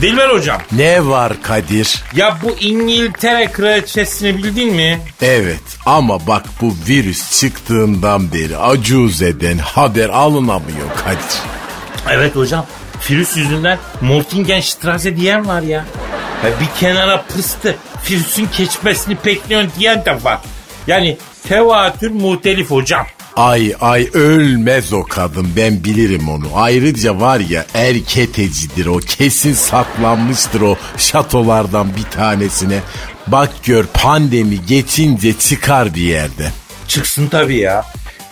Dilber hocam. Ne var Kadir? Ya bu İngiltere kraliçesini bildin mi? Evet ama bak bu virüs çıktığından beri acuzeden haber alınamıyor Kadir. Evet hocam. Virüs yüzünden Mortingenstrasse diyen var ya. ya. Bir kenara pıstı. Virüsün geçmesini bekliyor diyen de var. Yani tevatür muhtelif hocam. Ay ay ölmez o kadın ben bilirim onu. Ayrıca var ya erketecidir o kesin saklanmıştır o şatolardan bir tanesine. Bak gör pandemi geçince çıkar bir yerde. Çıksın tabii ya.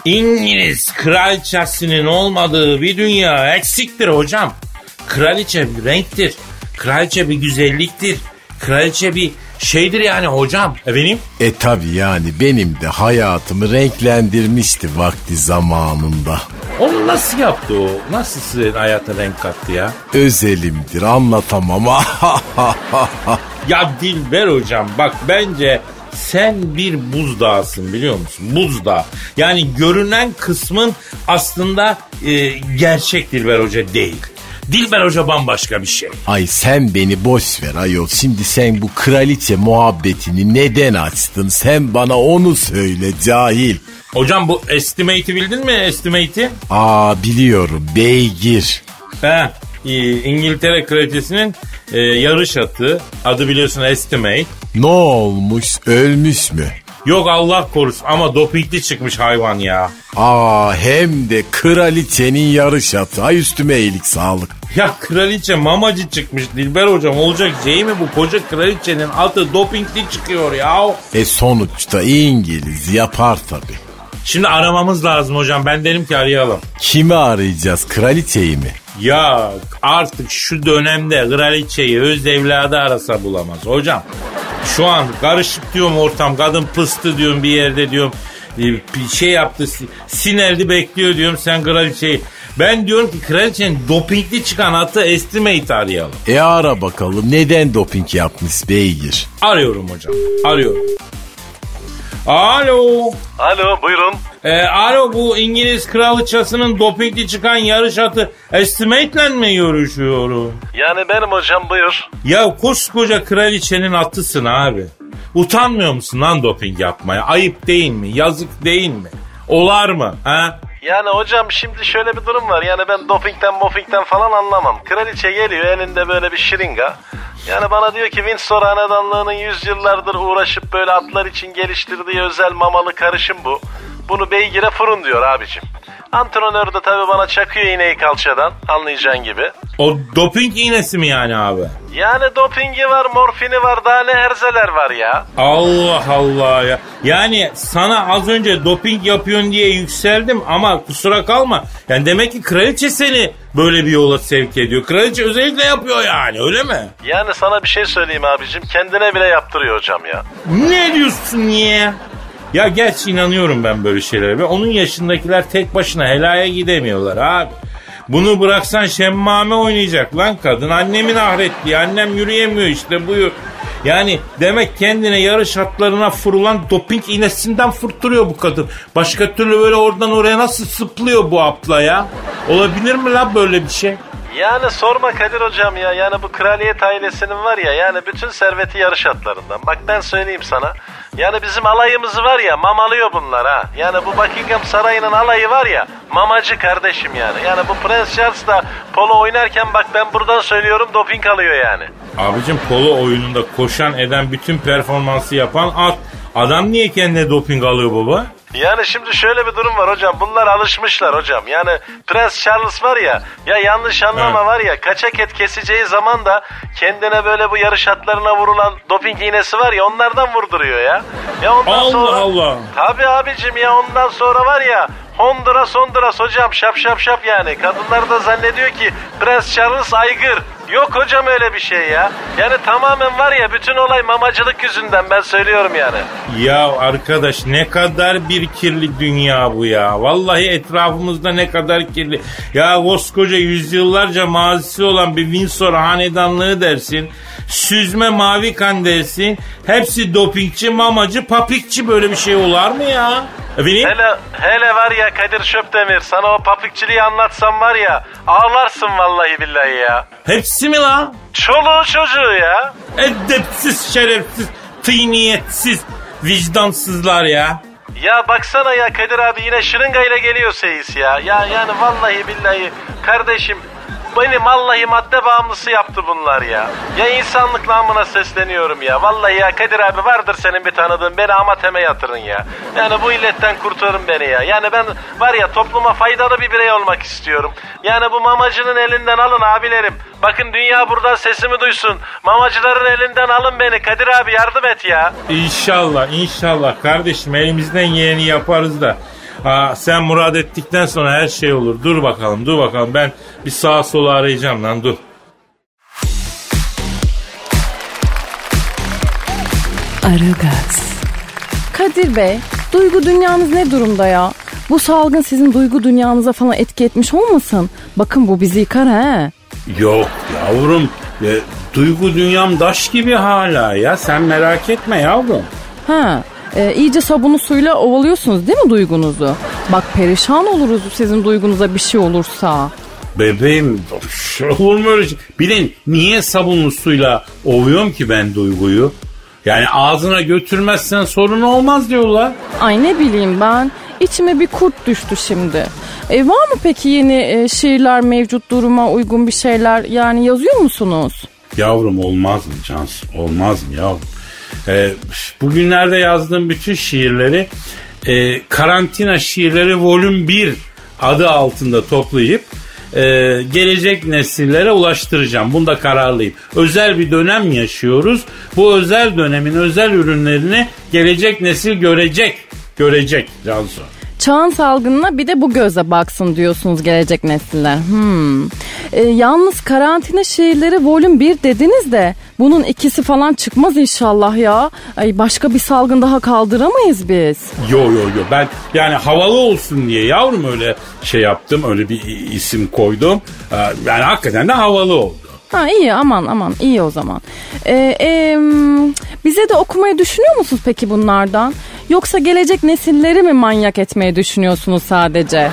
İngiliz kraliçesinin olmadığı bir dünya eksiktir hocam. Kraliçe bir renktir. Kraliçe bir güzelliktir. Kraliçe bir şeydir yani hocam. Efendim? E tabi yani benim de hayatımı renklendirmişti vakti zamanında. Onu nasıl yaptı o? Nasıl sizin hayata renk kattı ya? Özelimdir anlatamam. ya Dilber hocam bak bence sen bir buzdağısın biliyor musun? Buzdağı. Yani görünen kısmın aslında e, gerçek Dilber Hoca değil. Dilber Hoca bambaşka bir şey. Ay sen beni boş ver ayol. Şimdi sen bu kraliçe muhabbetini neden açtın? Sen bana onu söyle cahil. Hocam bu estimate'i bildin mi estimate'i? Aa biliyorum beygir. He İngiltere kraliçesinin e, yarış atı adı biliyorsun estimate. Ne olmuş ölmüş mü? Yok Allah korusun ama dopingli çıkmış hayvan ya. Aa hem de kraliçenin yarış atı. Ay üstüme iyilik sağlık. Ya kraliçe mamacı çıkmış Dilber hocam olacak şey mi bu koca kraliçenin atı dopingli çıkıyor ya. E sonuçta İngiliz yapar tabi. Şimdi aramamız lazım hocam ben derim ki arayalım. Kimi arayacağız kraliçeyi mi? Ya artık şu dönemde kraliçeyi öz evladı arasa bulamaz hocam. Şu an karışık diyorum ortam kadın pıstı diyorum bir yerde diyorum bir şey yaptı sineldi bekliyor diyorum sen kraliçeyi. Ben diyorum ki kraliçenin dopingli çıkan atı estimate arayalım. E ara bakalım neden doping yapmış beygir? Arıyorum hocam arıyorum. Alo. Alo buyurun. E, alo bu İngiliz kraliçasının dopingli çıkan yarış atı estimate'le mi görüşüyorum? Yani benim hocam buyur. Ya koskoca kraliçenin atısın abi. Utanmıyor musun lan doping yapmaya? Ayıp değil mi? Yazık değil mi? Olar mı? Ha? Yani hocam şimdi şöyle bir durum var. Yani ben dopingten mopingten falan anlamam. Kraliçe geliyor elinde böyle bir şırınga. Yani bana diyor ki Windsor Hanedanlığı'nın yüzyıllardır uğraşıp böyle atlar için geliştirdiği özel mamalı karışım bu. Bunu beygire fırın diyor abicim. Antrenör de tabii bana çakıyor iğneyi kalçadan anlayacağın gibi. O doping iğnesi mi yani abi? Yani dopingi var, morfini var, daha ne herzeler var ya. Allah Allah ya. Yani sana az önce doping yapıyorsun diye yükseldim ama kusura kalma. Yani demek ki kraliçe seni böyle bir yola sevk ediyor. Kraliçe özellikle yapıyor yani öyle mi? Yani sana bir şey söyleyeyim abicim kendine bile yaptırıyor hocam ya. Ne diyorsun niye? Ya gerçi inanıyorum ben böyle şeylere. Ve onun yaşındakiler tek başına helaya gidemiyorlar abi. Bunu bıraksan şemmame oynayacak lan kadın. Annemin ahretliği. Annem yürüyemiyor işte buyur. Yani demek kendine yarış hatlarına fırılan doping iğnesinden fırtırıyor bu kadın. Başka türlü böyle oradan oraya nasıl sıplıyor bu apla ya? Olabilir mi lan böyle bir şey? Yani sorma Kadir hocam ya. Yani bu kraliyet ailesinin var ya yani bütün serveti yarış atlarından. Bak ben söyleyeyim sana. Yani bizim alayımızı var ya mamalıyor bunlar ha. Yani bu Buckingham Sarayı'nın alayı var ya mamacı kardeşim yani. Yani bu Prens Charles da polo oynarken bak ben buradan söylüyorum doping alıyor yani. Abicim polo oyununda koşan eden bütün performansı yapan at. Adam niye kendine doping alıyor baba? Yani şimdi şöyle bir durum var hocam. Bunlar alışmışlar hocam. Yani Prens Charles var ya ya yanlış anlama Evet. var ya kaçak et keseceği zaman da kendine böyle bu yarış atlarına vurulan doping iğnesi var ya onlardan vurduruyor ya. Ya ondan Allah sonra... Allah. Tabii abicim ya ondan sonra var ya Honduras Honduras hocam şap şap şap yani. Kadınlar da zannediyor ki Prens Charles aygır. Yok hocam öyle bir şey ya. Yani tamamen var ya bütün olay mamacılık yüzünden ben söylüyorum yani. Ya arkadaş ne kadar bir kirli dünya bu ya. Vallahi etrafımızda ne kadar kirli. Ya koskoca yüzyıllarca mazisi olan bir Windsor hanedanlığı dersin. Süzme mavi kan dersin. Hepsi dopingçi, mamacı, papikçi böyle bir şey olar mı ya? Efendim? Hele, hele var ya Kadir Şöpdemir sana o papikçiliği anlatsam var ya ağlarsın vallahi billahi ya. Hepsi mi lan? Çoluğu çocuğu ya. Edepsiz, şerefsiz, tıyniyetsiz, vicdansızlar ya. Ya baksana ya Kadir abi yine şırıngayla geliyor seyis ya. Ya yani vallahi billahi kardeşim beni vallahi madde bağımlısı yaptı bunlar ya. Ya insanlık namına sesleniyorum ya. Vallahi ya Kadir abi vardır senin bir tanıdığın beni amateme yatırın ya. Yani bu illetten kurtarın beni ya. Yani ben var ya topluma faydalı bir birey olmak istiyorum. Yani bu mamacının elinden alın abilerim. Bakın dünya buradan sesimi duysun. Mamacıların elinden alın beni Kadir abi yardım et ya. İnşallah, inşallah kardeşim elimizden geleni yaparız da. Aa, sen murad ettikten sonra her şey olur. Dur bakalım, dur bakalım. Ben bir sağa sola arayacağım lan dur. Aragaz, Kadir Bey, duygu dünyanız ne durumda ya? Bu salgın sizin duygu dünyanıza falan etki etmiş olmasın? Bakın bu bizi yıkar he. Yok yavrum, e, duygu dünyam daş gibi hala ya. Sen merak etme yavrum. Ha, e, iyice sabunu suyla ovalıyorsunuz değil mi duygunuzu? Bak perişan oluruz sizin duygunuza bir şey olursa. Bebeğim olur mu öyle şey? Bir de niye sabunlu suyla ovuyorum ki ben duyguyu? Yani ağzına götürmezsen sorun olmaz diyorlar. Ay ne bileyim ben. İçime bir kurt düştü şimdi. E, var mı peki yeni e, şiirler mevcut duruma uygun bir şeyler yani yazıyor musunuz? Yavrum olmaz mı Cansu? Olmaz mı yavrum? Ee, bugünlerde yazdığım bütün şiirleri e, karantina şiirleri volüm 1 adı altında toplayıp e, gelecek nesillere ulaştıracağım. Bunda kararlıyım. Özel bir dönem yaşıyoruz. Bu özel dönemin özel ürünlerini gelecek nesil görecek. Görecek Cansu. Çağın salgınına bir de bu göze baksın diyorsunuz gelecek nesiller. Hmm. E, yalnız karantina şehirleri volüm 1 dediniz de bunun ikisi falan çıkmaz inşallah ya. Ay başka bir salgın daha kaldıramayız biz. Yo yo yo ben yani havalı olsun diye yavrum öyle şey yaptım öyle bir isim koydum. Ee, Yani hakikaten de havalı oldu. Ha iyi aman aman iyi o zaman. Ee, em, bize de okumayı düşünüyor musunuz peki bunlardan? Yoksa gelecek nesilleri mi manyak etmeyi düşünüyorsunuz sadece?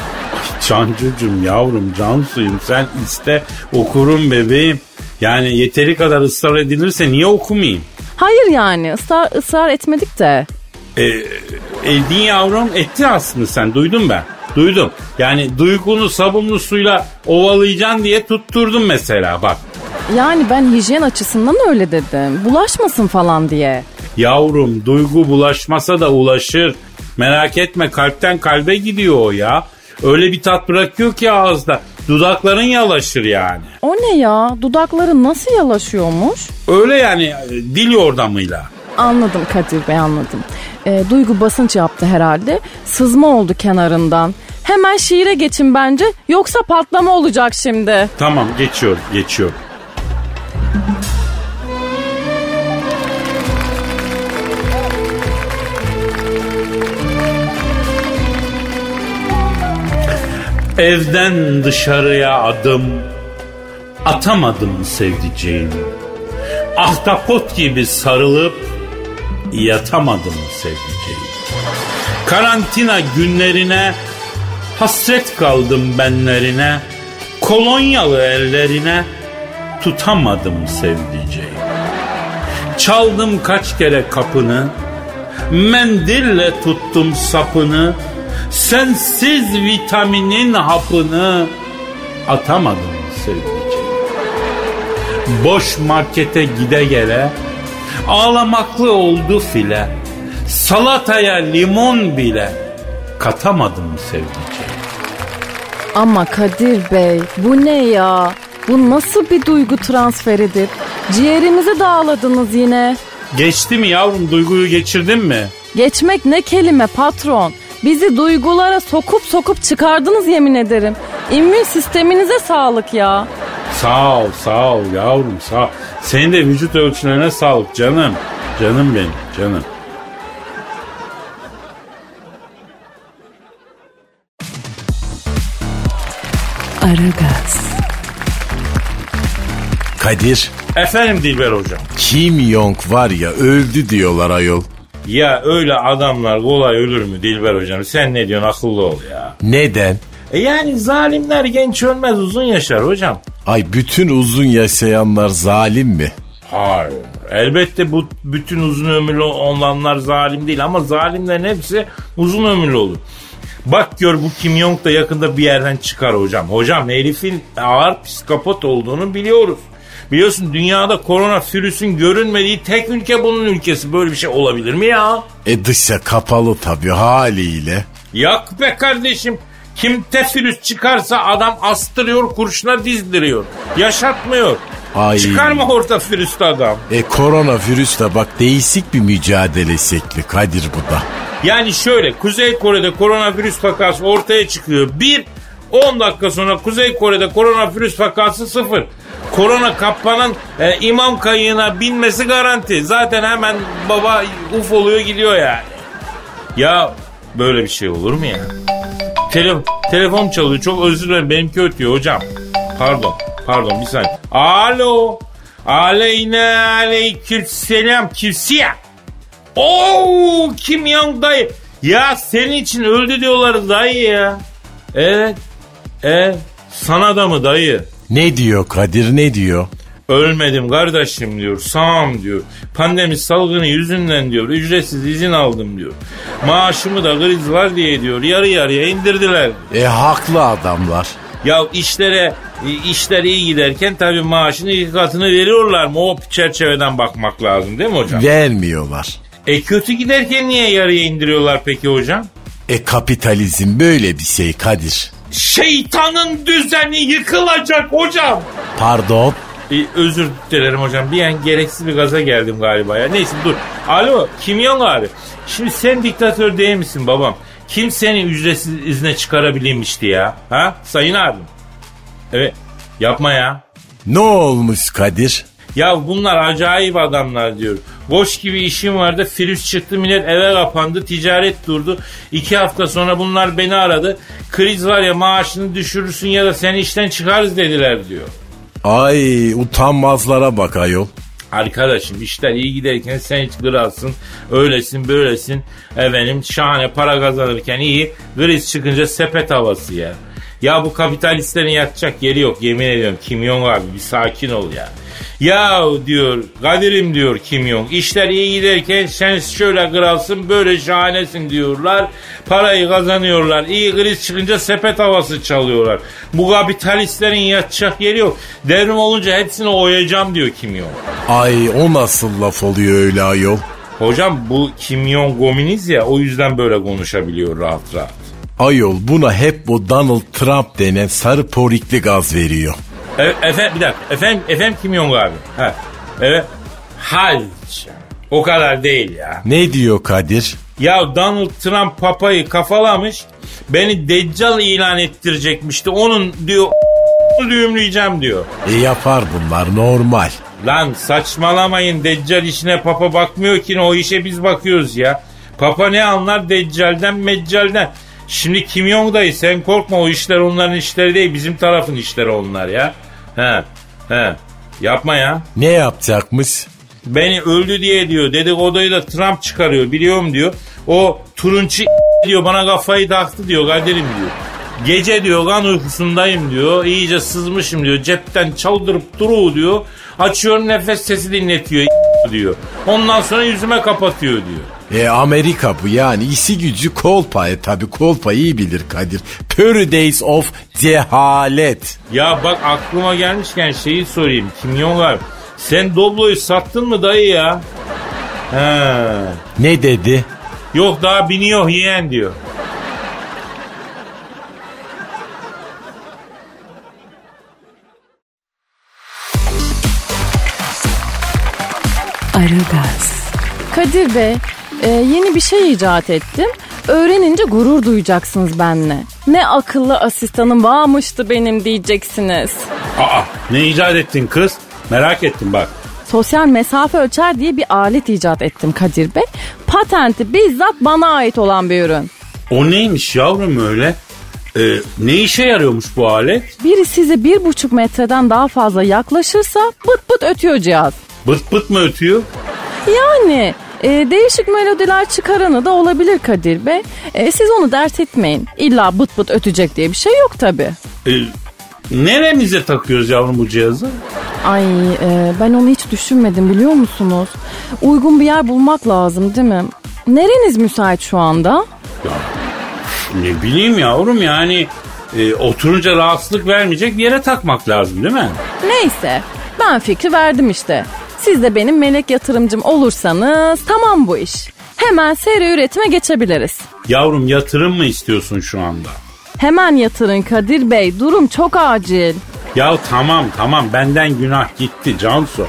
Cancucum yavrum cansuyum sen iste okurum bebeğim. Yani yeteri kadar ısrar edilirse niye okumayayım? Hayır yani ısrar, ısrar etmedik de. E, edin yavrum etti aslında sen duydum ben. Duydum. Yani duygunu sabunlu suyla ovalayacaksın diye tutturdum mesela bak. Yani ben hijyen açısından öyle dedim. Bulaşmasın falan diye. Yavrum duygu bulaşmasa da ulaşır. Merak etme kalpten kalbe gidiyor o ya. Öyle bir tat bırakıyor ki ağızda. Dudakların yalaşır yani. O ne ya? Dudakları nasıl yalaşıyormuş? Öyle yani e, dil yordamıyla. Anladım Kadir Bey anladım. Ee, duygu basınç yaptı herhalde. Sızma oldu kenarından. Hemen şiire geçin bence. Yoksa patlama olacak şimdi. Tamam geçiyorum geçiyorum. Evden dışarıya adım atamadım sevdiceğim. Ahtapot gibi sarılıp yatamadım sevdiceğim. Karantina günlerine hasret kaldım benlerine. Kolonyalı ellerine tutamadım sevdiceğim. Çaldım kaç kere kapını, Mendille tuttum sapını. Sensiz vitaminin hapını atamadım sevdiceğim. Boş markete gide gele ağlamaklı oldu file. Salataya limon bile katamadım sevdiceğim. Ama Kadir Bey bu ne ya? Bu nasıl bir duygu transferidir? Ciğerimizi dağladınız yine. Geçti mi yavrum duyguyu geçirdin mi? Geçmek ne kelime patron. Bizi duygulara sokup sokup çıkardınız yemin ederim. İmmün sisteminize sağlık ya. Sağ ol sağ ol yavrum sağ ol. Senin de vücut ölçülerine sağlık canım. Canım benim canım. Aragaz, Kadir Efendim Dilber hocam. Kim Jong var ya öldü diyorlar ayol. Ya öyle adamlar kolay ölür mü Dilber hocam? Sen ne diyorsun akıllı ol ya. Neden? E yani zalimler genç ölmez uzun yaşar hocam. Ay bütün uzun yaşayanlar zalim mi? Hayır. Elbette bu bütün uzun ömürlü olanlar zalim değil ama zalimlerin hepsi uzun ömürlü olur. Bak gör bu Kim Jong da yakında bir yerden çıkar hocam. Hocam herifin ağır psikopat olduğunu biliyoruz. Biliyorsun dünyada koronavirüsün görünmediği tek ülke bunun ülkesi. Böyle bir şey olabilir mi ya? E dışa kapalı tabii haliyle. Yak be kardeşim. Kim tefilüs çıkarsa adam astırıyor kurşuna dizdiriyor. Yaşatmıyor. Ay. Çıkarma orta virüste adam. E koronavirüsle bak değişik bir mücadele şekli Kadir bu da. Yani şöyle Kuzey Kore'de koronavirüs vakası ortaya çıkıyor. Bir 10 dakika sonra Kuzey Kore'de koronavirüs vakası sıfır. Korona kaplanın e, imam kayığına binmesi garanti. Zaten hemen baba uf oluyor gidiyor yani. Ya böyle bir şey olur mu ya? Tele, telefon çalıyor çok özür dilerim benimki ötüyor hocam. Pardon pardon bir saniye. Alo. Aleyne aleyküm selam kimsiye. Oo Kim Yang dayı. Ya senin için öldü diyorlar dayı ya. Evet. Evet. Sana da mı dayı? Ne diyor Kadir ne diyor? Ölmedim kardeşim diyor. Sağım diyor. Pandemi salgını yüzünden diyor. Ücretsiz izin aldım diyor. Maaşımı da kriz var diye diyor. Yarı yarıya indirdiler. E haklı adamlar. Ya işlere işler iyi giderken tabii maaşını iki katını veriyorlar mı? O çerçeveden bakmak lazım değil mi hocam? Vermiyorlar. E kötü giderken niye yarıya indiriyorlar peki hocam? E kapitalizm böyle bir şey Kadir. Şeytanın düzeni yıkılacak hocam. Pardon. E, özür dilerim hocam. Bir an gereksiz bir gaza geldim galiba ya. Neyse dur. Alo Kimyon abi. Şimdi sen diktatör değil misin babam? Kim seni ücretsiz izne çıkarabilmişti ya? Ha? Sayın abim. Evet. Yapma ya. Ne olmuş Kadir? Ya bunlar acayip adamlar diyor. Boş gibi işim vardı. Virüs çıktı millet eve kapandı. Ticaret durdu. İki hafta sonra bunlar beni aradı. Kriz var ya maaşını düşürürsün ya da seni işten çıkarız dediler diyor. Ay utanmazlara bak ayol. Arkadaşım işler iyi giderken sen hiç kralsın. Öylesin böylesin. Efendim şahane para kazanırken iyi. Kriz çıkınca sepet havası ya. Ya bu kapitalistlerin yatacak yeri yok yemin ediyorum. Kim Jong abi bir sakin ol ya. Ya diyor Kadir'im diyor Kim Jong işler iyi giderken sen şöyle kralsın böyle şahanesin diyorlar. Parayı kazanıyorlar. İyi kriz çıkınca sepet havası çalıyorlar. Bu kapitalistlerin yatacak yeri yok. Devrim olunca hepsini oyacağım diyor Kim Jong. Ay o nasıl laf oluyor öyle ayol? Hocam bu Kim Jong komünist ya o yüzden böyle konuşabiliyor rahat rahat. Ayol buna hep bu Donald Trump denen sarı porikli gaz veriyor. E, efendim bir dakika. Efendim, efendim Kim Jong abi. Ha. Evet. Halca. O kadar değil ya. Ne diyor Kadir? Ya Donald Trump papayı kafalamış. Beni deccal ilan ettirecekmişti. Onun diyor düğümleyeceğim diyor. E yapar bunlar normal. Lan saçmalamayın deccal işine papa bakmıyor ki o işe biz bakıyoruz ya. Papa ne anlar deccalden meccalden. Şimdi Kim Jong dayı sen korkma o işler onların işleri değil bizim tarafın işleri onlar ya. He he yapma ya. Ne yapacakmış? Beni öldü diye diyor dedikoduyu da Trump çıkarıyor biliyorum diyor. O turunçu diyor bana kafayı taktı diyor Kadir'im diyor. Gece diyor kan uykusundayım diyor. İyice sızmışım diyor. Cepten çaldırıp duru diyor. Açıyor nefes sesi dinletiyor. Diyor. Ondan sonra yüzüme kapatıyor diyor. E Amerika bu yani işi gücü kolpa. E tabi kolpa iyi bilir Kadir. Paradise of cehalet. Ya bak aklıma gelmişken şeyi sorayım. Kim Yongar sen Doblo'yu sattın mı dayı ya? He. Ne dedi? Yok daha biniyor yeğen diyor. Kadir Bey, e, yeni bir şey icat ettim. Öğrenince gurur duyacaksınız benimle. Ne akıllı asistanım varmıştı benim diyeceksiniz. Aa ne icat ettin kız? Merak ettim bak. Sosyal mesafe ölçer diye bir alet icat ettim Kadir Bey. Patenti bizzat bana ait olan bir ürün. O neymiş yavrum öyle? Ee, ne işe yarıyormuş bu alet? Biri size bir buçuk metreden daha fazla yaklaşırsa bıt bıt ötüyor cihaz. Bıt bıt mı ötüyor? Yani e, değişik melodiler çıkaranı da olabilir Kadir Bey. E, siz onu dert etmeyin. İlla bıt bıt ötecek diye bir şey yok tabi. Ee, neremize takıyoruz yavrum bu cihazı? Ay e, ben onu hiç düşünmedim biliyor musunuz? Uygun bir yer bulmak lazım değil mi? Nereniz müsait şu anda? Ne bileyim yavrum yani e, oturunca rahatsızlık vermeyecek bir yere takmak lazım değil mi? Neyse ben fikri verdim işte. Siz de benim melek yatırımcım olursanız tamam bu iş. Hemen seri üretime geçebiliriz. Yavrum yatırım mı istiyorsun şu anda? Hemen yatırın Kadir Bey durum çok acil. Ya tamam tamam benden günah gitti Cansu.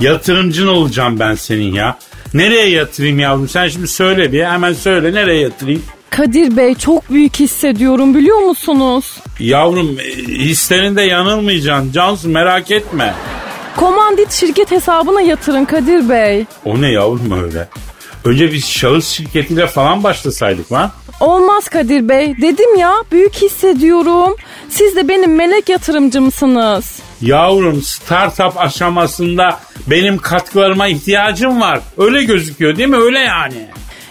Yatırımcın olacağım ben senin ya. Nereye yatırayım yavrum sen şimdi söyle bir hemen söyle nereye yatırayım? Kadir Bey çok büyük hissediyorum biliyor musunuz? Yavrum e, hislerinde yanılmayacaksın Cansu merak etme. Komandit şirket hesabına yatırın Kadir Bey. O ne yavrum öyle? Önce biz şahıs şirketiyle falan başlasaydık lan. Olmaz Kadir Bey. Dedim ya büyük hissediyorum. Siz de benim melek yatırımcımsınız. Yavrum startup aşamasında benim katkılarıma ihtiyacım var. Öyle gözüküyor değil mi? Öyle yani.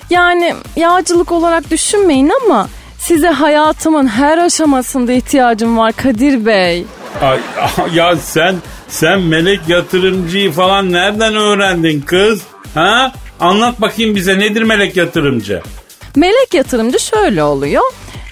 Yani yağcılık olarak düşünmeyin ama size hayatımın her aşamasında ihtiyacım var Kadir Bey. Ay, ya sen sen melek yatırımcıyı falan nereden öğrendin kız? Ha? Anlat bakayım bize nedir melek yatırımcı? Melek yatırımcı şöyle oluyor.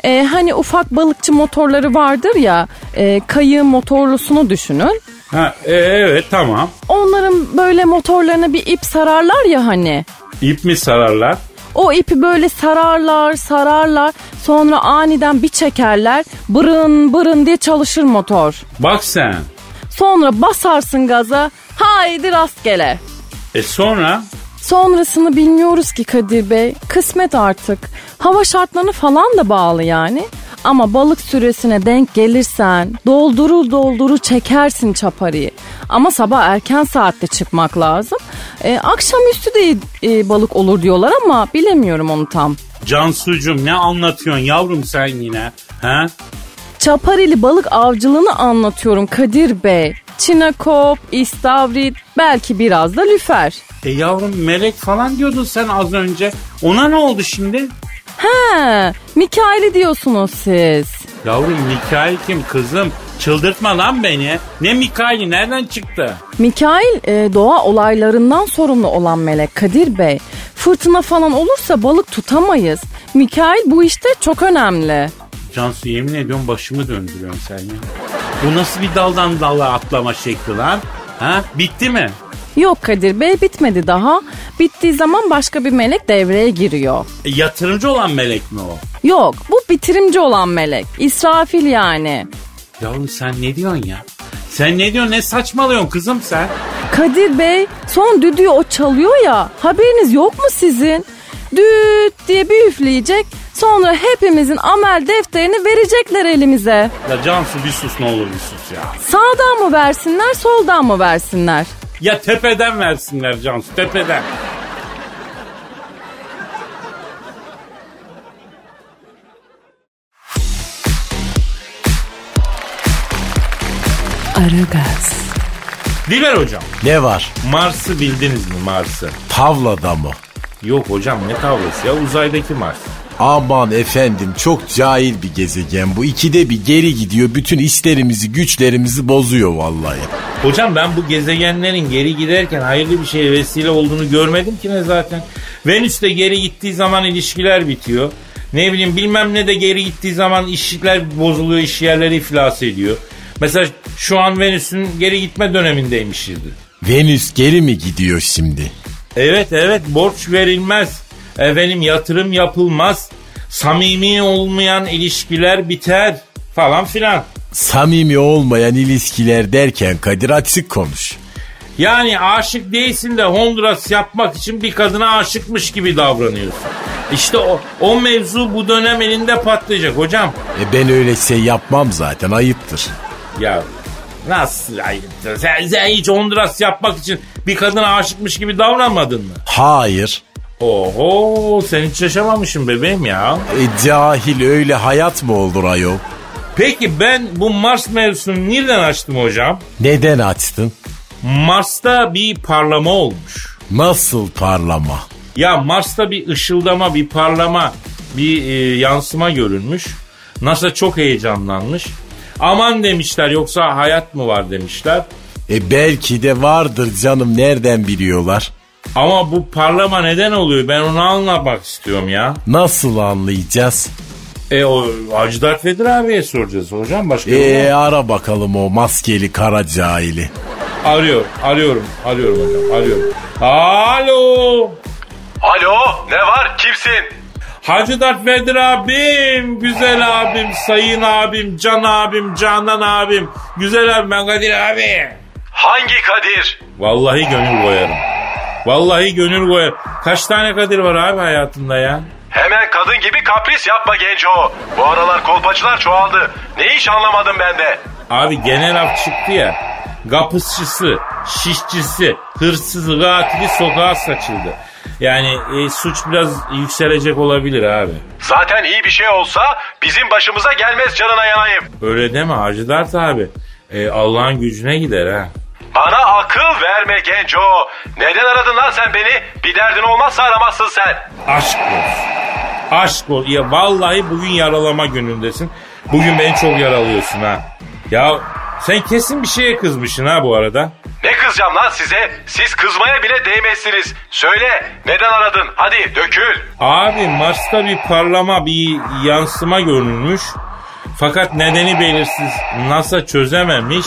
Ee, hani ufak balıkçı motorları vardır ya e, kayığın motorlusunu düşünün. Ha, e, evet tamam. Onların böyle motorlarına bir ip sararlar ya hani. İp mi sararlar? O ipi böyle sararlar sararlar sonra aniden bir çekerler bırın bırın diye çalışır motor. Bak sen. Sonra basarsın gaza haydi rastgele. E sonra? Sonrasını bilmiyoruz ki Kadir Bey. Kısmet artık. Hava şartlarını falan da bağlı yani. Ama balık süresine denk gelirsen doldurur doldurur çekersin çaparıyı. Ama sabah erken saatte çıkmak lazım. Ee, akşamüstü de e, balık olur diyorlar ama bilemiyorum onu tam. Cansucuğum ne anlatıyorsun yavrum sen yine? Ha? Çaparili balık avcılığını anlatıyorum Kadir Bey. Çinekop, istavrit, belki biraz da lüfer. E yavrum melek falan diyordun sen az önce. Ona ne oldu şimdi? He, Mikail'i diyorsunuz siz. Yavrum Mikail kim kızım? Çıldırtma lan beni. Ne Mikail'i nereden çıktı? Mikail e, doğa olaylarından sorumlu olan melek Kadir Bey. Fırtına falan olursa balık tutamayız. Mikail bu işte çok önemli. Cansu yemin ediyorum başımı döndürüyorsun sen ya. Bu nasıl bir daldan dala atlama şekli lan? Ha? Bitti mi? Yok Kadir Bey bitmedi daha. Bittiği zaman başka bir melek devreye giriyor. E, yatırımcı olan melek mi o? Yok bu bitirimci olan melek. İsrafil yani. Yavrum sen ne diyorsun ya? Sen ne diyorsun ne saçmalıyorsun kızım sen? Kadir Bey son düdüğü o çalıyor ya haberiniz yok mu sizin? Düt diye bir üfleyecek sonra hepimizin amel defterini verecekler elimize. Ya Cansu bir sus ne olur bir sus ya. Sağdan mı versinler soldan mı versinler? Ya tepeden versinler Cansu tepeden. Aragaz, Dilber hocam Ne var? Mars'ı bildiniz mi Mars'ı? Tavlada mı? Yok hocam ne tavlası ya uzaydaki Mars. Aman efendim çok cahil bir gezegen bu. İkide bir geri gidiyor. Bütün işlerimizi güçlerimizi bozuyor vallahi. Hocam ben bu gezegenlerin geri giderken hayırlı bir şeye vesile olduğunu görmedim ki ne zaten. Venüs de geri gittiği zaman ilişkiler bitiyor. Ne bileyim bilmem ne de geri gittiği zaman işler bozuluyor, iş yerleri iflas ediyor. Mesela şu an Venüs'ün geri gitme dönemindeymişizdir. Venüs geri mi gidiyor şimdi? Evet evet borç verilmez. Efendim yatırım yapılmaz. Samimi olmayan ilişkiler biter falan filan. Samimi olmayan ilişkiler derken Kadir açık konuş. Yani aşık değilsin de Honduras yapmak için bir kadına aşıkmış gibi davranıyorsun. İşte o, o mevzu bu dönem elinde patlayacak hocam. E ben öyle şey yapmam zaten ayıptır. Ya nasıl ayıptır? Sen, sen hiç Honduras yapmak için bir kadına aşıkmış gibi davranmadın mı? Hayır. Oho sen hiç yaşamamışsın bebeğim ya. E cahil öyle hayat mı olur ayol? Peki ben bu Mars mevzusunu nereden açtım hocam? Neden açtın? Mars'ta bir parlama olmuş. Nasıl parlama? Ya Mars'ta bir ışıldama, bir parlama, bir e, yansıma görünmüş. NASA çok heyecanlanmış. Aman demişler yoksa hayat mı var demişler. E belki de vardır canım nereden biliyorlar? Ama bu parlama neden oluyor ben onu anlamak istiyorum ya. Nasıl anlayacağız? E o Hacı Dert Vedir abiye soracağız hocam başka E e, ara bakalım o maskeli kara cahili. Arıyor, arıyorum, arıyorum hocam, arıyorum. Alo. Alo ne var kimsin? Hacı Dert Vedir abim, güzel abim, sayın abim, can abim, canan abim, güzel abim ben Kadir abi. Hangi Kadir? Vallahi gönül koyarım. Vallahi gönül koyarım. Kaç tane Kadir var abi hayatında ya? Hemen kadın gibi kapris yapma genco. Bu aralar kolpaçılar çoğaldı. Ne iş anlamadım ben de. Abi genel af çıktı ya. Gapısçısı, şişçisi, hırsızı, katili sokağa saçıldı. Yani e, suç biraz yükselecek olabilir abi. Zaten iyi bir şey olsa bizim başımıza gelmez canına yanayım. Öyle deme Hacı Dert abi. E, Allah'ın gücüne gider ha. Bana akıl verme genco. Neden aradın lan sen beni? Bir derdin olmazsa aramazsın sen. Aşk olsun. Aşk olsun. Ya vallahi bugün yaralama günündesin. Bugün beni çok yaralıyorsun ha. Ya sen kesin bir şeye kızmışsın ha bu arada. Ne kızacağım lan size? Siz kızmaya bile değmezsiniz. Söyle neden aradın? Hadi dökül. Abi Mars'ta bir parlama, bir yansıma görülmüş. Fakat nedeni belirsiz. NASA çözememiş.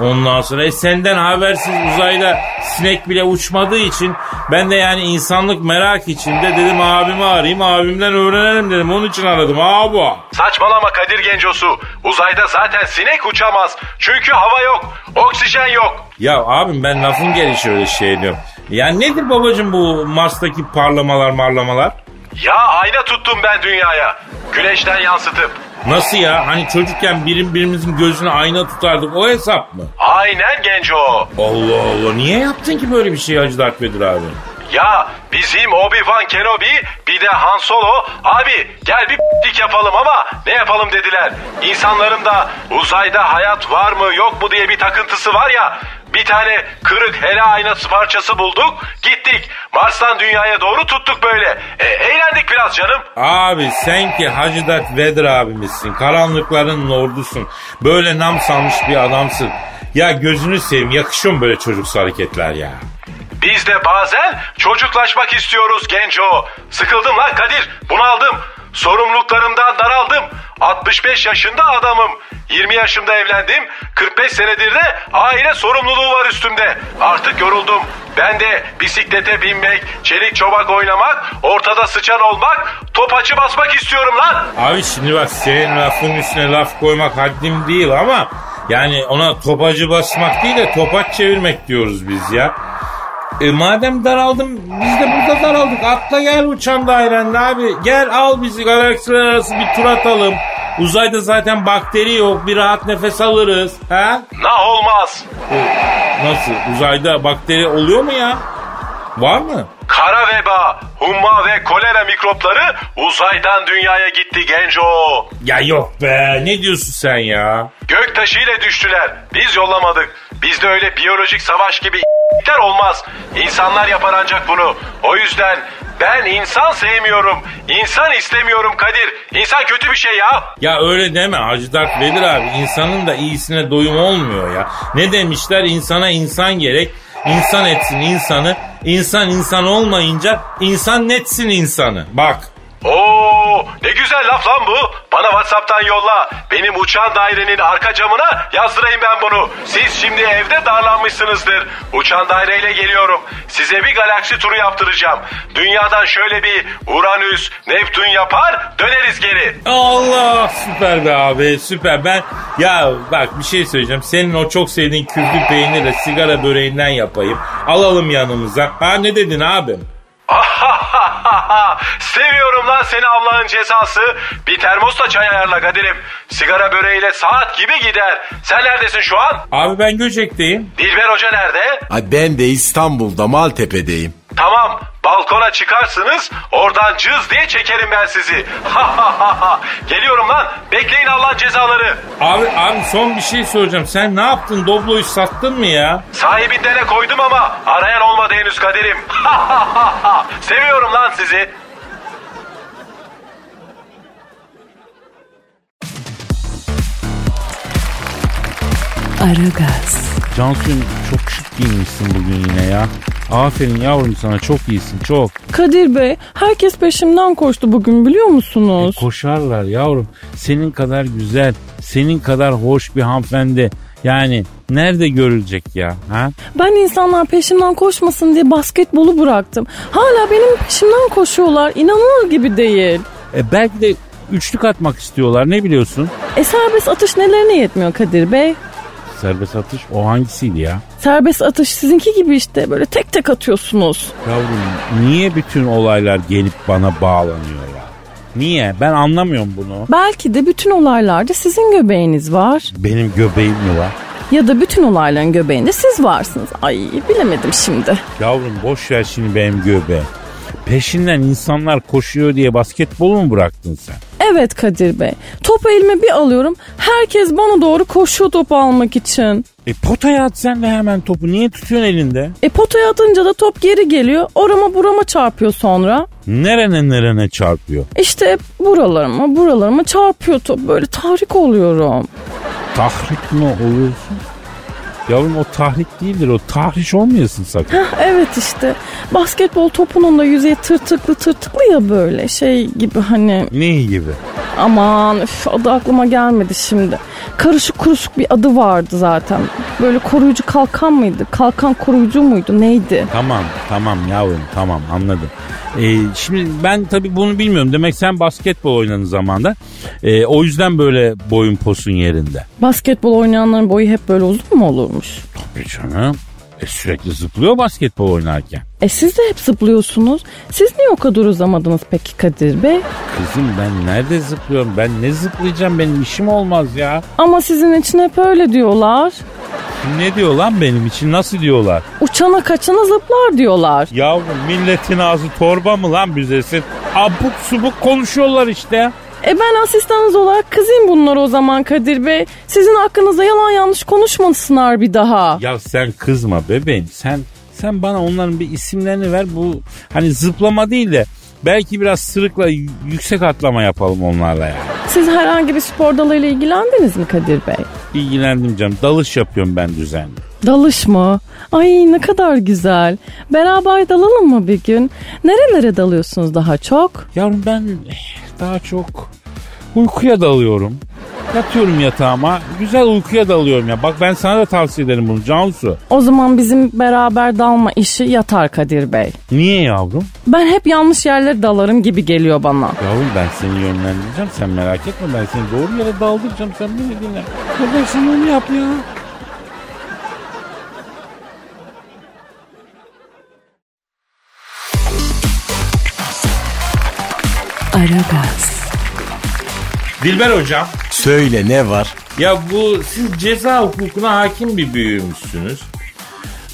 Ondan sonra e, senden habersiz uzayda sinek bile uçmadığı için ben de yani insanlık merak içinde dedim abimi arayayım abimden öğrenelim dedim. Onun için aradım abi. Saçmalama Kadir Gencosu. Uzayda zaten sinek uçamaz. Çünkü hava yok. Oksijen yok. Ya abim ben lafın gelişi öyle şey diyorum. Ya nedir babacım bu Mars'taki parlamalar marlamalar? Ya ayna tuttum ben dünyaya. Güneşten yansıtıp. Nasıl ya? Hani çocukken birim birimizin gözüne ayna tutardık o hesap mı? Aynen Genco. Allah Allah niye yaptın ki böyle bir şey Hacı Dert Vedir abi? Ya bizim Obi-Wan Kenobi bir de Han Solo abi gel bir dik yapalım ama ne yapalım dediler. İnsanların da uzayda hayat var mı yok mu diye bir takıntısı var ya bir tane kırık hele aynası parçası bulduk gittik Mars'tan dünyaya doğru tuttuk böyle. E, eğlendik biraz canım. Abi sen ki Hacı Dert Vedir abimizsin. Karanlıkların ordusun. Böyle nam salmış bir adamsın. Ya gözünü seveyim yakışıyor mu böyle çocuksu hareketler ya? Biz de bazen çocuklaşmak istiyoruz Genco. Sıkıldım lan Kadir bunaldım. Sorumluluklarımdan. 65 yaşında adamım. 20 yaşımda evlendim. 45 senedir de aile sorumluluğu var üstümde. Artık yoruldum. Ben de bisiklete binmek, çelik çobak oynamak, ortada sıçan olmak, topaçı basmak istiyorum lan. Abi şimdi bak senin lafın üstüne laf koymak haddim değil ama yani ona topacı basmak değil de topaç çevirmek diyoruz biz ya. E madem daraldım biz de burada daraldık. Atla gel uçan dairende abi. Gel al bizi galaksiler arası bir tur atalım. Uzayda zaten bakteri yok. Bir rahat nefes alırız. Ha? Nah olmaz. Nasıl? Uzayda bakteri oluyor mu ya? Var mı? Kara veba, humma ve kolera mikropları uzaydan dünyaya gitti Genco. Ya yok be. Ne diyorsun sen ya? Göktaşı ile düştüler. Biz yollamadık. Bizde öyle biyolojik savaş gibi olmaz. İnsanlar yapar ancak bunu. O yüzden Ben insan sevmiyorum. İnsan istemiyorum Kadir. İnsan kötü bir şey ya. Ya öyle deme Hacı Dert Vedir abi. İnsanın da iyisine doyum olmuyor ya. Ne demişler insana insan gerek. İnsan etsin insanı. İnsan insan olmayınca insan netsin insanı. Bak. Oo, ne güzel laf lan bu. Bana WhatsApp'tan yolla. Benim uçan dairenin arka camına yazdırayım ben bunu. Siz şimdi evde darlanmışsınızdır. Uçan daireyle geliyorum. Size bir galaksi turu yaptıracağım. Dünyadan şöyle bir Uranüs, Neptün yapar döneriz geri. Allah süper be abi süper. Ben ya bak bir şey söyleyeceğim. Senin o çok sevdiğin küflü peynirle sigara böreğinden yapayım. Alalım yanımıza. Ha ne dedin abim? Seviyorum lan seni Allah'ın cezası. Bir termosla çay ayarla Kadir'im. Sigara böreğiyle saat gibi gider. Sen neredesin şu an? Abi ben Göcek'teyim. Dilber Hoca nerede? Ay ben de İstanbul'da Maltepe'deyim. Tamam balkona çıkarsınız oradan cız diye çekerim ben sizi. Geliyorum lan bekleyin Allah'ın cezaları. Abi abi son bir şey soracağım. Sen ne yaptın? Doblo'yu sattın mı ya? Sahibinden koydum ama arayan olmadı henüz Kadir'im. Seviyorum lan sizi. Aragaz, Cansu'nun çok şık giyinmişsin bugün yine ya. Aferin yavrum sana çok iyisin çok. Kadir Bey herkes peşimden koştu bugün biliyor musunuz? E, koşarlar yavrum. Senin kadar güzel, senin kadar hoş bir hanımefendi. Yani nerede görülecek ya? Ha? Ben insanlar peşimden koşmasın diye basketbolu bıraktım. Hala benim peşimden koşuyorlar. İnanılır gibi değil. E, belki de üçlük atmak istiyorlar ne biliyorsun? E serbest atış nelerine yetmiyor Kadir Bey? Serbest atış o hangisiydi ya? Serbest atış sizinki gibi işte böyle tek tek atıyorsunuz. Yavrum niye bütün olaylar gelip bana bağlanıyor ya? Niye? Ben anlamıyorum bunu. Belki de bütün olaylarda sizin göbeğiniz var. Benim göbeğim mi var? Ya da bütün olayların göbeğinde siz varsınız. Ay bilemedim şimdi. Yavrum boş ver şimdi benim göbeği. Peşinden insanlar koşuyor diye basketbolu mu bıraktın sen? Evet Kadir Bey. Topu elime bir alıyorum. Herkes bana doğru koşuyor topu almak için. E potaya at sen de hemen topu. Niye tutuyorsun elinde? E potaya atınca da top geri geliyor. Orama burama çarpıyor sonra. Nerene nerene çarpıyor? İşte buralarıma buralarıma çarpıyor top. Böyle tahrik oluyorum. Tahrik mi oluyorsun? Yavrum o tahrik değildir o tahriş olmayasın sakın. Heh, evet işte. Basketbol topunun da yüzeyi tırtıklı tırtıklı ya böyle şey gibi hani. Ne gibi? Aman üf, adı aklıma gelmedi şimdi. Karışık kuruşuk bir adı vardı zaten. Böyle koruyucu kalkan mıydı? Kalkan koruyucu muydu? Neydi? Tamam tamam yavrum tamam anladım. Ee, şimdi ben tabii bunu bilmiyorum. Demek sen basketbol oynadığın zamanda. Ee, o yüzden böyle boyun posun yerinde. Basketbol oynayanların boyu hep böyle uzun mu olurmuş? Tabii canım. E, sürekli zıplıyor basketbol oynarken. E siz de hep zıplıyorsunuz. Siz niye o kadar uzamadınız peki Kadir Bey? Kızım ben nerede zıplıyorum? Ben ne zıplayacağım? Benim işim olmaz ya. Ama sizin için hep öyle diyorlar. Ne diyor lan benim için? Nasıl diyorlar? Uçana kaçana zıplar diyorlar. Yavrum milletin ağzı torba mı lan büzesin? Abuk subuk konuşuyorlar işte. E ben asistanınız olarak kızayım bunlar o zaman Kadir Bey. Sizin hakkınızda yalan yanlış konuşmasınlar bir daha. Ya sen kızma bebeğim. Sen sen bana onların bir isimlerini ver. Bu hani zıplama değil de belki biraz sırıkla yüksek atlama yapalım onlarla ya. Siz herhangi bir spor dalıyla ilgilendiniz mi Kadir Bey? İlgilendim canım. Dalış yapıyorum ben düzenli. Dalış mı? Ay ne kadar güzel. Beraber dalalım mı bir gün? Nerelere dalıyorsunuz daha çok? Yavrum ben daha çok uykuya dalıyorum. Yatıyorum yatağıma. Güzel uykuya dalıyorum ya. Bak ben sana da tavsiye ederim bunu Cansu. O zaman bizim beraber dalma işi yatar Kadir Bey. Niye yavrum? Ben hep yanlış yerlere dalarım gibi geliyor bana. Yavrum ben seni yönlendireceğim. Sen merak etme. Ben seni doğru yere daldıracağım. Sen beni dinle. Ya ben sana onu yap ya. Aragaz, Dilber hocam. Söyle ne var? Ya bu siz ceza hukukuna hakim bir büyüğümüşsünüz.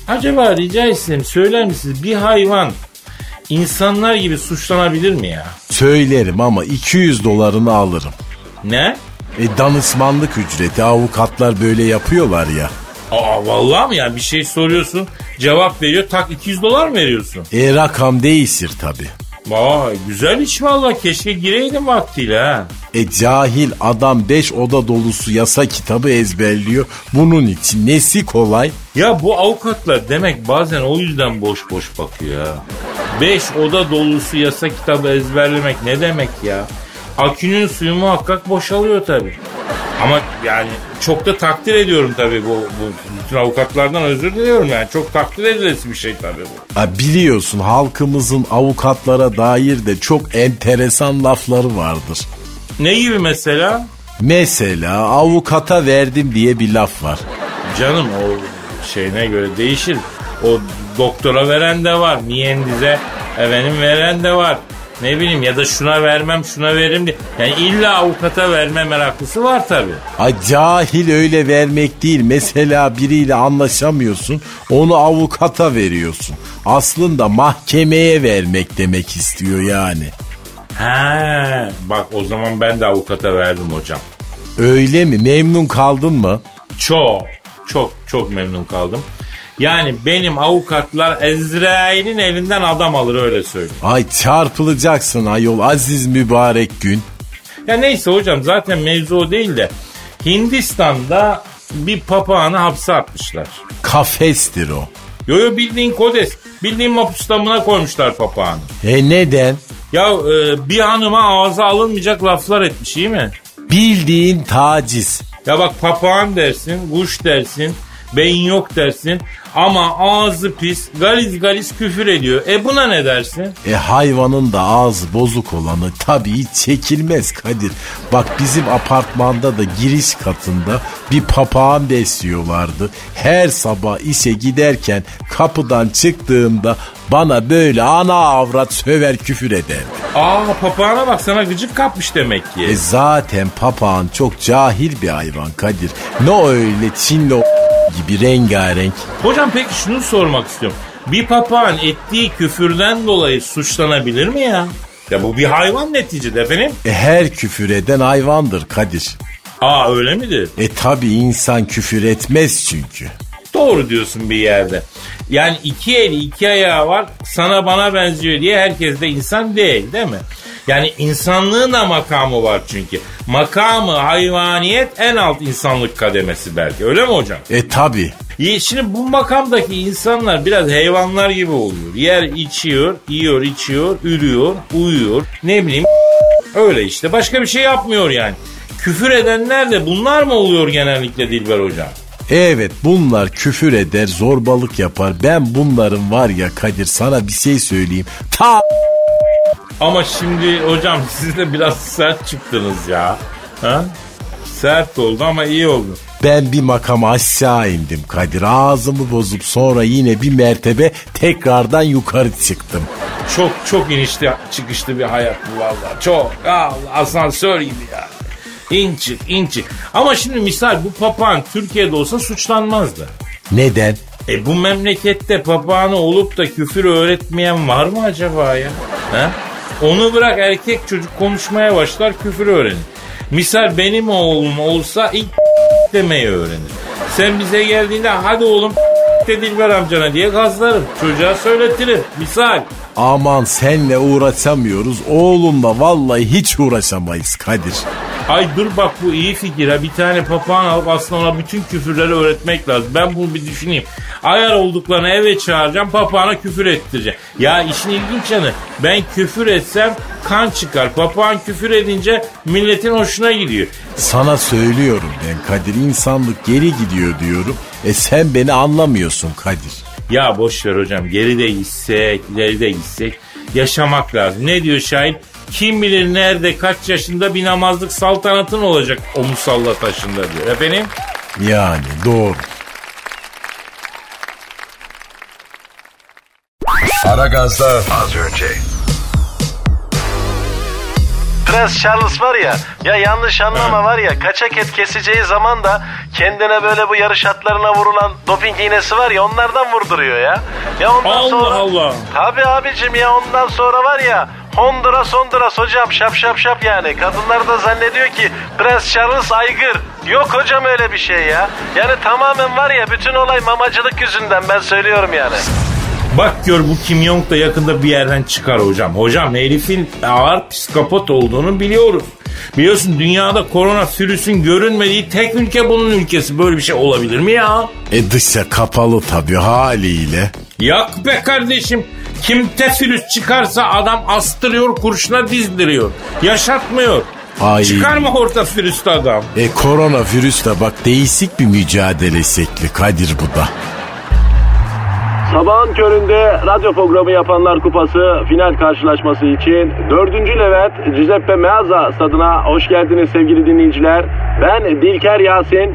Acaba rica etsem söyler misiniz bir hayvan insanlar gibi suçlanabilir mi ya? Söylerim ama 200 dolarını alırım. Ne? E danışmanlık ücreti avukatlar böyle yapıyorlar ya. Aa vallahi mi ya bir şey soruyorsun cevap veriyor tak 200 dolar mı veriyorsun? E rakam değişir tabi. Vay güzel iş valla keşke gireydim vaktiyle ha. E cahil adam 5 oda dolusu yasa kitabı ezberliyor. Bunun için nesi kolay? Ya bu avukatlar demek bazen o yüzden boş boş bakıyor ya. Beş oda dolusu yasa kitabı ezberlemek ne demek ya? Akünün suyu muhakkak boşalıyor tabi. Ama yani çok da takdir ediyorum tabi bu, bu bütün avukatlardan özür diliyorum yani. Çok takdir edilesi bir şey tabi bu. Ha, biliyorsun halkımızın avukatlara dair de çok enteresan lafları vardır. Ne gibi mesela? Mesela avukata verdim diye bir laf var. Canım o şeyine göre değişir. O doktora veren de var. Miyendize efendim veren de var. Ne bileyim ya da şuna vermem şuna veririm diye. Yani illa avukata verme meraklısı var tabi. Ay cahil öyle vermek değil. Mesela biriyle anlaşamıyorsun. Onu avukata veriyorsun. Aslında mahkemeye vermek demek istiyor yani. He bak o zaman ben de avukata verdim hocam. Öyle mi? Memnun kaldın mı? Çok çok çok memnun kaldım. Yani benim avukatlar Ezrail'in elinden adam alır öyle söyleyeyim. Ay çarpılacaksın ayol aziz mübarek gün. Ya neyse hocam zaten mevzu o değil de Hindistan'da bir papağanı hapse atmışlar. Kafestir o. Yo yo bildiğin kodes. Bildiğin mapus damına koymuşlar papağanı. E neden? Ya e, bir hanıma ağza alınmayacak laflar etmiş iyi mi? Bildiğin taciz. Ya bak papağan dersin, kuş dersin, beyin yok dersin ama ağzı pis, galiz galiz küfür ediyor. E buna ne dersin? E hayvanın da ağzı bozuk olanı tabii çekilmez Kadir. Bak bizim apartmanda da giriş katında bir papağan besliyorlardı. Her sabah işe giderken kapıdan çıktığımda bana böyle ana avrat söver küfür ederdi. Aa papağana bak sana gıcık kapmış demek ki. E zaten papağan çok cahil bir hayvan Kadir. Ne öyle Çinli gibi rengarenk. Hocam peki şunu sormak istiyorum. Bir papağan ettiği küfürden dolayı suçlanabilir mi ya? Ya bu bir hayvan neticede efendim. E her küfür eden hayvandır Kadir. Aa öyle midir? E tabi insan küfür etmez çünkü. Doğru diyorsun bir yerde. Yani iki eli iki ayağı var sana bana benziyor diye herkes de insan değil değil mi? Yani insanlığın da makamı var çünkü. Makamı hayvaniyet en alt insanlık kademesi belki öyle mi hocam? E tabi. Şimdi bu makamdaki insanlar biraz hayvanlar gibi oluyor. Yer içiyor, yiyor, içiyor, ürüyor, uyuyor. Ne bileyim öyle işte. Başka bir şey yapmıyor yani. Küfür edenler de bunlar mı oluyor genellikle Dilber hocam? Evet bunlar küfür eder zorbalık yapar. Ben bunların var ya Kadir sana bir şey söyleyeyim. Ta Ama şimdi hocam siz de biraz sert çıktınız ya. Ha? Sert oldu ama iyi oldu. ben bir makam aşağı indim Kadir. Ağzımı bozup sonra yine bir mertebe tekrardan yukarı çıktım. Çok çok inişli çıkışlı bir hayat bu valla. Çok. Allah asansör gibi ya. İn çık in çık. Ama şimdi misal bu papağan Türkiye'de olsa suçlanmazdı. Neden? E bu memlekette papağanı olup da küfür öğretmeyen var mı acaba ya? Ha? Onu bırak erkek çocuk konuşmaya başlar küfür öğrenir. Misal benim oğlum olsa ilk demeyi öğrenir. Sen bize geldiğinde hadi oğlum de Dilber amcana diye gazlarım. Çocuğa söyletirim. Misal. Aman senle uğraşamıyoruz. Oğlumla vallahi hiç uğraşamayız Kadir. Ay dur bak bu iyi fikir ha. Bir tane papağan alıp aslında ona bütün küfürleri öğretmek lazım. Ben bunu bir düşüneyim. Ayar olduklarını eve çağıracağım papağana küfür ettireceğim. Ya işin ilginç yanı ben küfür etsem kan çıkar. Papağan küfür edince milletin hoşuna gidiyor. Sana söylüyorum ben Kadir insanlık geri gidiyor diyorum. E sen beni anlamıyorsun Kadir. Ya boş ver hocam geride gitsek ileride gitsek yaşamak lazım. Ne diyor şair? Kim bilir nerede kaç yaşında bir namazlık saltanatın olacak o musalla taşında diyor. Efendim? Yani doğru. Aragaz'da az önce. Prens Charles var ya, ya yanlış anlama var ya, kaçak et keseceği zaman da kendine böyle bu yarış atlarına vurulan doping iğnesi var ya onlardan vurduruyor ya. Ya ondan Allah sonra... Allah. Tabii abicim ya ondan sonra var ya Honduras Honduras hocam şap şap şap yani. Kadınlar da zannediyor ki Prens Charles aygır. Yok hocam öyle bir şey ya. Yani tamamen var ya bütün olay mamacılık yüzünden ben söylüyorum yani. Bak gör bu Kim Jong da yakında bir yerden çıkar hocam. Hocam herifin ağır psikopat olduğunu biliyoruz. Biliyorsun dünyada korona virüsün görünmediği tek ülke bunun ülkesi. Böyle bir şey olabilir mi ya? E dışa kapalı tabii haliyle. Yak be kardeşim. Kim tefilüs çıkarsa adam astırıyor kurşuna dizdiriyor. Yaşatmıyor. Ay. Çıkarma orta virüste adam. E korona virüsle bak değişik bir mücadele şekli Kadir bu da. Sabahın köründe radyo programı yapanlar kupası final karşılaşması için 4. Levent Giuseppe Meazza stadına hoş geldiniz sevgili dinleyiciler. Ben Dilker Yasin.